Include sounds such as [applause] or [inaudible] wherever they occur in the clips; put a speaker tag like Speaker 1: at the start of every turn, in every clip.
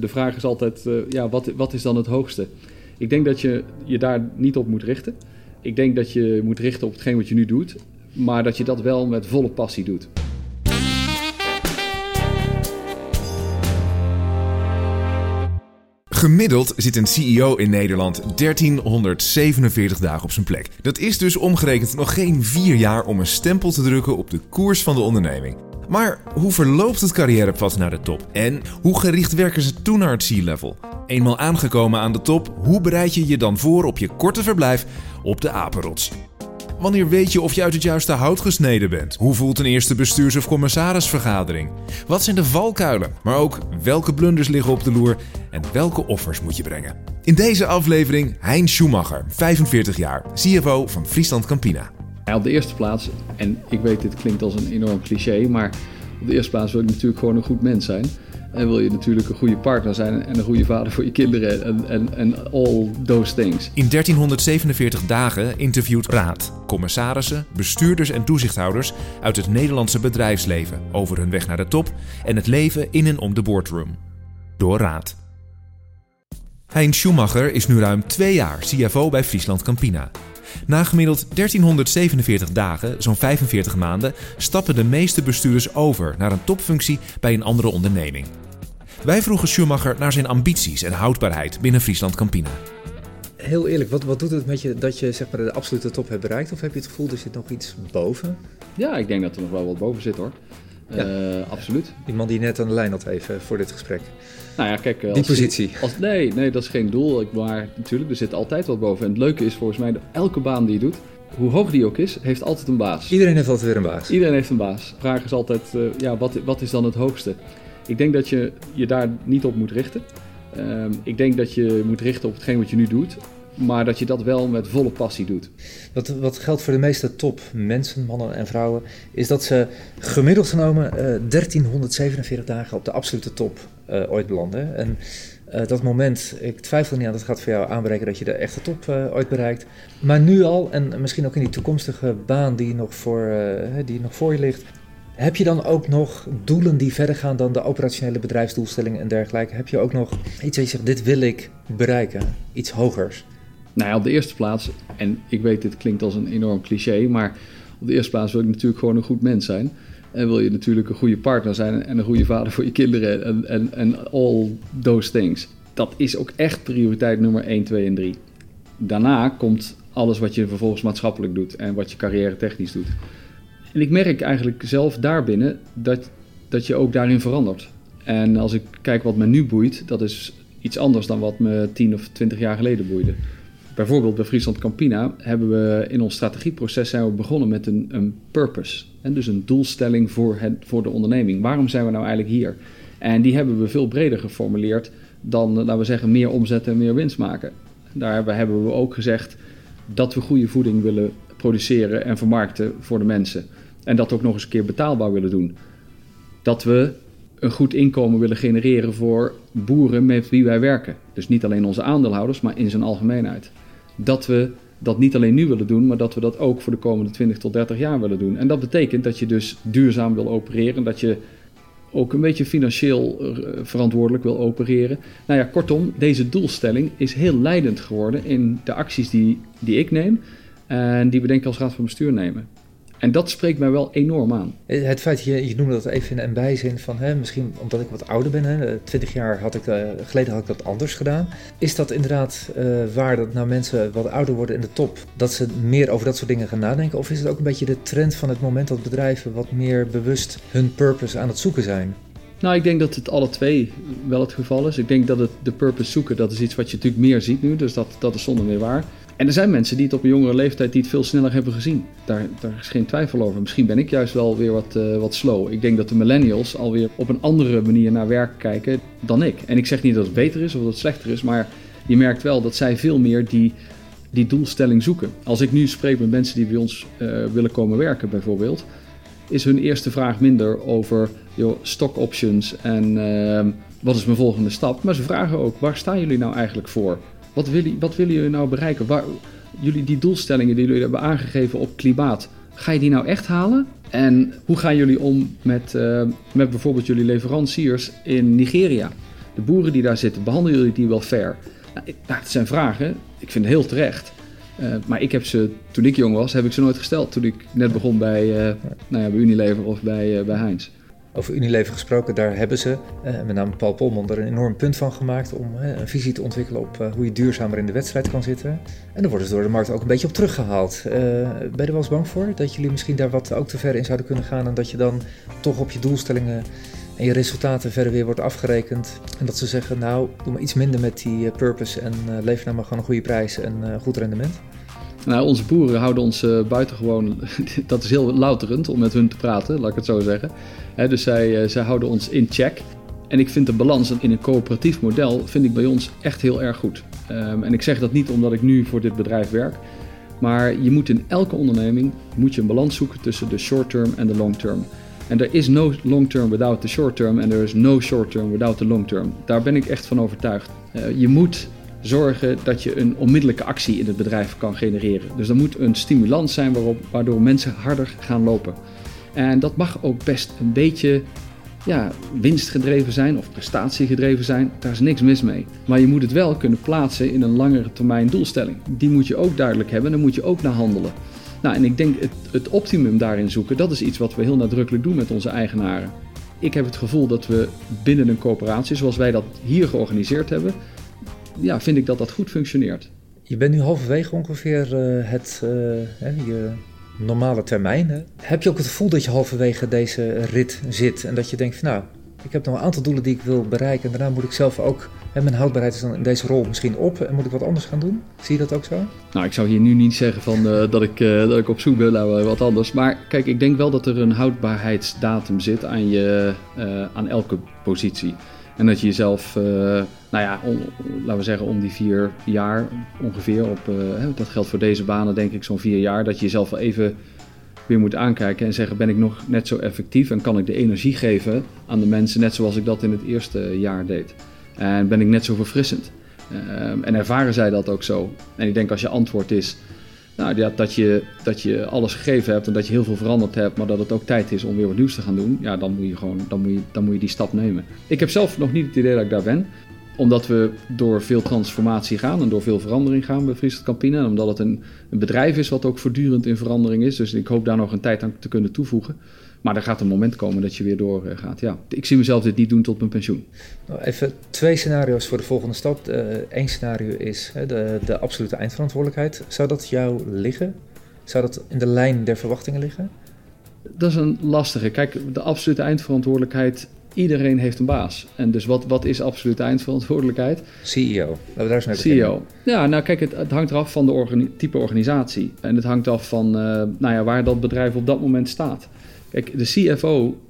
Speaker 1: De vraag is altijd, uh, ja, wat, wat is dan het hoogste? Ik denk dat je je daar niet op moet richten. Ik denk dat je moet richten op hetgeen wat je nu doet, maar dat je dat wel met volle passie doet.
Speaker 2: Gemiddeld zit een CEO in Nederland 1347 dagen op zijn plek. Dat is dus omgerekend nog geen vier jaar om een stempel te drukken op de koers van de onderneming. Maar hoe verloopt het carrièrepad naar de top? En hoe gericht werken ze toen naar het C-level? Eenmaal aangekomen aan de top, hoe bereid je je dan voor op je korte verblijf op de apenrots? Wanneer weet je of je uit het juiste hout gesneden bent? Hoe voelt een eerste bestuurs- of commissarisvergadering? Wat zijn de valkuilen? Maar ook welke blunders liggen op de loer en welke offers moet je brengen? In deze aflevering Hein Schumacher, 45 jaar, CFO van Friesland Campina.
Speaker 1: Op de eerste plaats, en ik weet dit klinkt als een enorm cliché, maar op de eerste plaats wil ik natuurlijk gewoon een goed mens zijn. En wil je natuurlijk een goede partner zijn en een goede vader voor je kinderen en, en, en all those things.
Speaker 2: In 1347 dagen interviewt Raad commissarissen, bestuurders en toezichthouders uit het Nederlandse bedrijfsleven over hun weg naar de top en het leven in en om de boardroom. Door Raad. Hein Schumacher is nu ruim twee jaar CFO bij Friesland Campina. Na gemiddeld 1347 dagen, zo'n 45 maanden, stappen de meeste bestuurders over naar een topfunctie bij een andere onderneming. Wij vroegen Schumacher naar zijn ambities en houdbaarheid binnen Friesland Campina.
Speaker 3: Heel eerlijk, wat, wat doet het met je dat je zeg maar, de absolute top hebt bereikt? Of heb je het gevoel, er zit nog iets boven?
Speaker 1: Ja, ik denk dat er nog wel wat boven zit hoor. Ja. Uh, absoluut.
Speaker 3: Die man die net aan de lijn had even voor dit gesprek.
Speaker 1: Nou ja, kijk.
Speaker 3: Die positie.
Speaker 1: Als, nee, nee, dat is geen doel. Maar natuurlijk, er zit altijd wat boven. En het leuke is volgens mij, dat elke baan die je doet, hoe hoog die ook is, heeft altijd een baas.
Speaker 3: Iedereen heeft altijd weer een baas.
Speaker 1: Iedereen heeft een baas. De vraag is altijd, uh, ja, wat, wat is dan het hoogste? Ik denk dat je je daar niet op moet richten. Uh, ik denk dat je moet richten op hetgeen wat je nu doet maar dat je dat wel met volle passie doet.
Speaker 3: Wat, wat geldt voor de meeste top mensen, mannen en vrouwen, is dat ze gemiddeld genomen uh, 1347 dagen op de absolute top uh, ooit belanden. En uh, dat moment, ik twijfel niet aan dat gaat voor jou aanbreken dat je de echte top ooit bereikt. Maar nu al, en misschien ook in die toekomstige baan die nog voor, die nog voor je ligt, heb je dan ook nog doelen die verder gaan dan de operationele bedrijfsdoelstellingen en dergelijke? Heb je ook nog iets waar je zegt, dit wil ik bereiken, iets hogers?
Speaker 1: Nou ja, op de eerste plaats, en ik weet dit klinkt als een enorm cliché, maar op de eerste plaats wil ik natuurlijk gewoon een goed mens zijn. En wil je natuurlijk een goede partner zijn en een goede vader voor je kinderen en, en, en all those things. Dat is ook echt prioriteit nummer 1, 2 en 3. Daarna komt alles wat je vervolgens maatschappelijk doet en wat je carrière technisch doet. En ik merk eigenlijk zelf daarbinnen dat, dat je ook daarin verandert. En als ik kijk wat me nu boeit, dat is iets anders dan wat me 10 of 20 jaar geleden boeide. Bijvoorbeeld bij Friesland Campina hebben we in ons strategieproces zijn we begonnen met een, een purpose. En dus een doelstelling voor, het, voor de onderneming. Waarom zijn we nou eigenlijk hier? En die hebben we veel breder geformuleerd dan, laten we zeggen, meer omzet en meer winst maken. Daar hebben we ook gezegd dat we goede voeding willen produceren en vermarkten voor de mensen. En dat ook nog eens een keer betaalbaar willen doen. Dat we een goed inkomen willen genereren voor boeren met wie wij werken. Dus niet alleen onze aandeelhouders, maar in zijn algemeenheid dat we dat niet alleen nu willen doen, maar dat we dat ook voor de komende 20 tot 30 jaar willen doen. En dat betekent dat je dus duurzaam wil opereren, dat je ook een beetje financieel eh, verantwoordelijk wil opereren. Nou ja, kortom, deze doelstelling is heel leidend geworden in de acties die, die ik neem en die we denk ik als raad van bestuur nemen. En dat spreekt mij wel enorm aan.
Speaker 3: Het feit, je, je noemde dat even in een bijzin van, hè, misschien omdat ik wat ouder ben, hè, 20 jaar had ik, uh, geleden had ik dat anders gedaan. Is dat inderdaad uh, waar dat nou mensen wat ouder worden in de top, dat ze meer over dat soort dingen gaan nadenken? Of is het ook een beetje de trend van het moment dat bedrijven wat meer bewust hun purpose aan het zoeken zijn?
Speaker 1: Nou, ik denk dat het alle twee wel het geval is. Ik denk dat het de purpose zoeken, dat is iets wat je natuurlijk meer ziet nu, dus dat, dat is zonder meer waar. En er zijn mensen die het op een jongere leeftijd die het veel sneller hebben gezien. Daar, daar is geen twijfel over. Misschien ben ik juist wel weer wat, uh, wat slow. Ik denk dat de millennials alweer op een andere manier naar werk kijken dan ik. En ik zeg niet dat het beter is of dat het slechter is, maar je merkt wel dat zij veel meer die, die doelstelling zoeken. Als ik nu spreek met mensen die bij ons uh, willen komen werken bijvoorbeeld, is hun eerste vraag minder over joh, stock options en uh, wat is mijn volgende stap. Maar ze vragen ook, waar staan jullie nou eigenlijk voor? Wat willen, wat willen jullie nou bereiken? Waar, jullie die doelstellingen die jullie hebben aangegeven op klimaat, ga je die nou echt halen? En hoe gaan jullie om met, uh, met bijvoorbeeld jullie leveranciers in Nigeria? de boeren die daar zitten, behandelen jullie die wel fair? Nou, ik, nou, het zijn vragen, ik vind het heel terecht. Uh, maar ik heb ze, toen ik jong was, heb ik ze nooit gesteld. Toen ik net begon bij, uh, nou ja, bij Unilever of bij, bij Heinz.
Speaker 3: Over Unilever gesproken, daar hebben ze, met name Paul Polman, er een enorm punt van gemaakt om een visie te ontwikkelen op hoe je duurzamer in de wedstrijd kan zitten. En daar worden ze door de markt ook een beetje op teruggehaald. ben je er wel eens bang voor dat jullie misschien daar wat ook te ver in zouden kunnen gaan en dat je dan toch op je doelstellingen en je resultaten verder weer wordt afgerekend. En dat ze zeggen, nou, doe maar iets minder met die purpose en lever nou maar gewoon een goede prijs en goed rendement.
Speaker 1: Nou, onze boeren houden ons uh, buitengewoon, [laughs] dat is heel louterend om met hun te praten, laat ik het zo zeggen. dus zij, uh, zij houden ons in check. En ik vind de balans in een coöperatief model vind ik bij ons echt heel erg goed. Um, en ik zeg dat niet omdat ik nu voor dit bedrijf werk. Maar je moet in elke onderneming moet je een balans zoeken tussen de short term en de long term. En er is no long term without the short term en er is no short term without the long term. Daar ben ik echt van overtuigd. Uh, je moet zorgen dat je een onmiddellijke actie in het bedrijf kan genereren. Dus er moet een stimulans zijn waarop, waardoor mensen harder gaan lopen. En dat mag ook best een beetje ja, winstgedreven zijn of prestatiegedreven zijn. Daar is niks mis mee. Maar je moet het wel kunnen plaatsen in een langere termijn doelstelling. Die moet je ook duidelijk hebben en daar moet je ook naar handelen. Nou, en ik denk het, het optimum daarin zoeken, dat is iets wat we heel nadrukkelijk doen met onze eigenaren. Ik heb het gevoel dat we binnen een coöperatie, zoals wij dat hier georganiseerd hebben, ja, vind ik dat dat goed functioneert.
Speaker 3: Je bent nu halverwege ongeveer uh, het, uh, je normale termijn. Hè? Heb je ook het gevoel dat je halverwege deze rit zit en dat je denkt, van, nou, ik heb nog een aantal doelen die ik wil bereiken en daarna moet ik zelf ook, hè, mijn houdbaarheid is dan in deze rol misschien op en moet ik wat anders gaan doen? Zie je dat ook zo?
Speaker 1: Nou, ik zou hier nu niet zeggen van, uh, dat, ik, dat ik op zoek ben naar wat anders. Maar kijk, ik denk wel dat er een houdbaarheidsdatum zit aan, je, aan elke positie. En dat je jezelf, uh, nou ja, laten we zeggen om die vier jaar ongeveer, op, uh, dat geldt voor deze banen denk ik zo'n vier jaar, dat je jezelf wel even weer moet aankijken en zeggen, ben ik nog net zo effectief en kan ik de energie geven aan de mensen net zoals ik dat in het eerste jaar deed? En ben ik net zo verfrissend? Uh, en ervaren zij dat ook zo? En ik denk als je antwoord is, nou, dat, je, dat je alles gegeven hebt en dat je heel veel veranderd hebt, maar dat het ook tijd is om weer wat nieuws te gaan doen, ja, dan moet je gewoon dan moet je, dan moet je die stap nemen. Ik heb zelf nog niet het idee dat ik daar ben omdat we door veel transformatie gaan en door veel verandering gaan bij Friesland Campina. En omdat het een, een, bedrijf is wat ook voortdurend in verandering is. Dus ik hoop daar nog een tijd aan te kunnen toevoegen. Maar er gaat een moment komen dat je weer doorgaat. Ja, ik zie mezelf dit niet doen tot mijn pensioen.
Speaker 3: Nou, even twee scenario's voor de volgende stap. Eén scenario is de, de absolute eindverantwoordelijkheid. Zou dat jou liggen? Zou dat in de lijn der verwachtingen liggen?
Speaker 1: Dat is een lastige. Kijk, de absolute eindverantwoordelijkheid iedereen heeft een baas. En dus wat, wat is absolute eindverantwoordelijkheid?
Speaker 3: CEO. Laten we daar eens mee
Speaker 1: beginnen. CEO. Ja, nou kijk, het, het hangt eraf van de type organisatie. En het hangt af van uh, nou ja, waar dat bedrijf op dat moment staat. Kijk, de CFO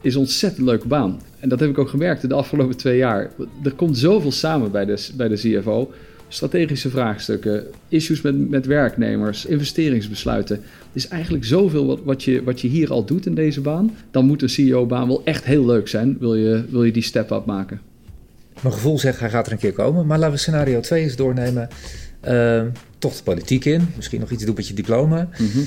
Speaker 1: is een ontzettend leuke baan. En dat heb ik ook gemerkt de afgelopen twee jaar. Er komt zoveel samen bij de, bij de CFO. Strategische vraagstukken, issues met, met werknemers, investeringsbesluiten. Het is eigenlijk zoveel wat, wat, je, wat je hier al doet in deze baan. Dan moet een CEO-baan wel echt heel leuk zijn, wil je, wil je die step-up maken.
Speaker 3: Mijn gevoel zegt hij gaat er een keer komen. Maar laten we scenario 2 eens doornemen. Uh, toch de politiek in. Misschien nog iets doen met je diploma. Mm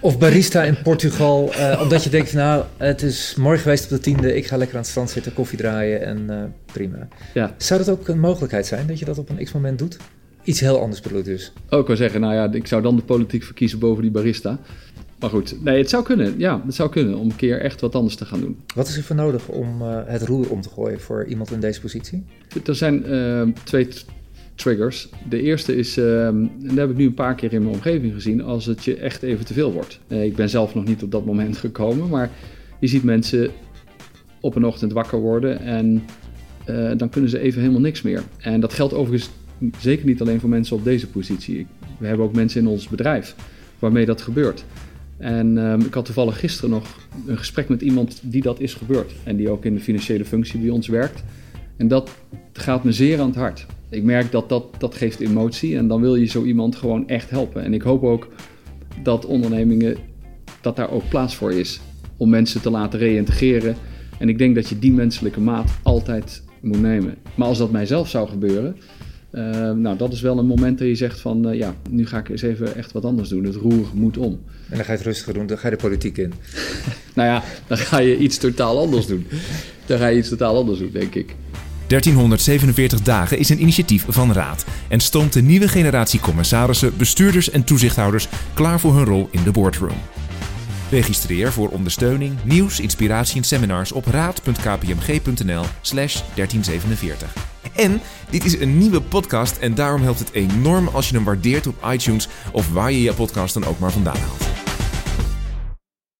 Speaker 3: of barista in Portugal. Uh, omdat je denkt, nou, het is mooi geweest op de tiende. Ik ga lekker aan het strand zitten, koffie draaien en uh, prima. Ja. Zou dat ook een mogelijkheid zijn dat je dat op een x-moment doet? Iets heel anders bedoel dus.
Speaker 1: Ook wel zeggen, nou ja, ik zou dan de politiek verkiezen boven die barista. Maar goed, nee, het zou kunnen. Ja, het zou kunnen om een keer echt wat anders te gaan doen.
Speaker 3: Wat is er voor nodig om het roer om te gooien voor iemand in deze positie?
Speaker 1: Er zijn twee triggers. De eerste is, uh, en dat heb ik nu een paar keer in mijn omgeving gezien, als het je echt even te veel wordt. Uh, ik ben zelf nog niet op dat moment [laughs] gekomen, maar je ziet mensen op een ochtend wakker worden en uh, dan kunnen ze even helemaal niks meer. En dat geldt overigens zeker niet alleen voor mensen op deze positie. We hebben ook mensen in ons bedrijf waarmee dat gebeurt. En um, ik had toevallig gisteren nog een gesprek met iemand die dat is gebeurd. En die ook in de financiële functie bij ons werkt. En dat gaat me zeer aan het hart ik merk dat, dat dat geeft emotie en dan wil je zo iemand gewoon echt helpen. En ik hoop ook dat ondernemingen, dat daar ook plaats voor is om mensen te laten reïntegreren. En ik denk dat je die menselijke maat altijd moet nemen. Maar als dat mijzelf zou gebeuren, uh, nou dat is wel een moment dat je zegt van uh, ja, nu ga ik eens even echt wat anders doen. Het roer moet om.
Speaker 3: En dan ga je het rustiger doen, dan ga je de politiek in. [laughs]
Speaker 1: nou ja, dan ga je iets totaal anders doen. Dan ga je iets totaal anders doen, denk ik.
Speaker 2: 1347 dagen is een initiatief van Raad en stoomt de nieuwe generatie commissarissen, bestuurders en toezichthouders klaar voor hun rol in de boardroom. Registreer voor ondersteuning, nieuws, inspiratie en seminars op raad.kpmg.nl/slash 1347. En dit is een nieuwe podcast en daarom helpt het enorm als je hem waardeert op iTunes of waar je je podcast dan ook maar vandaan haalt.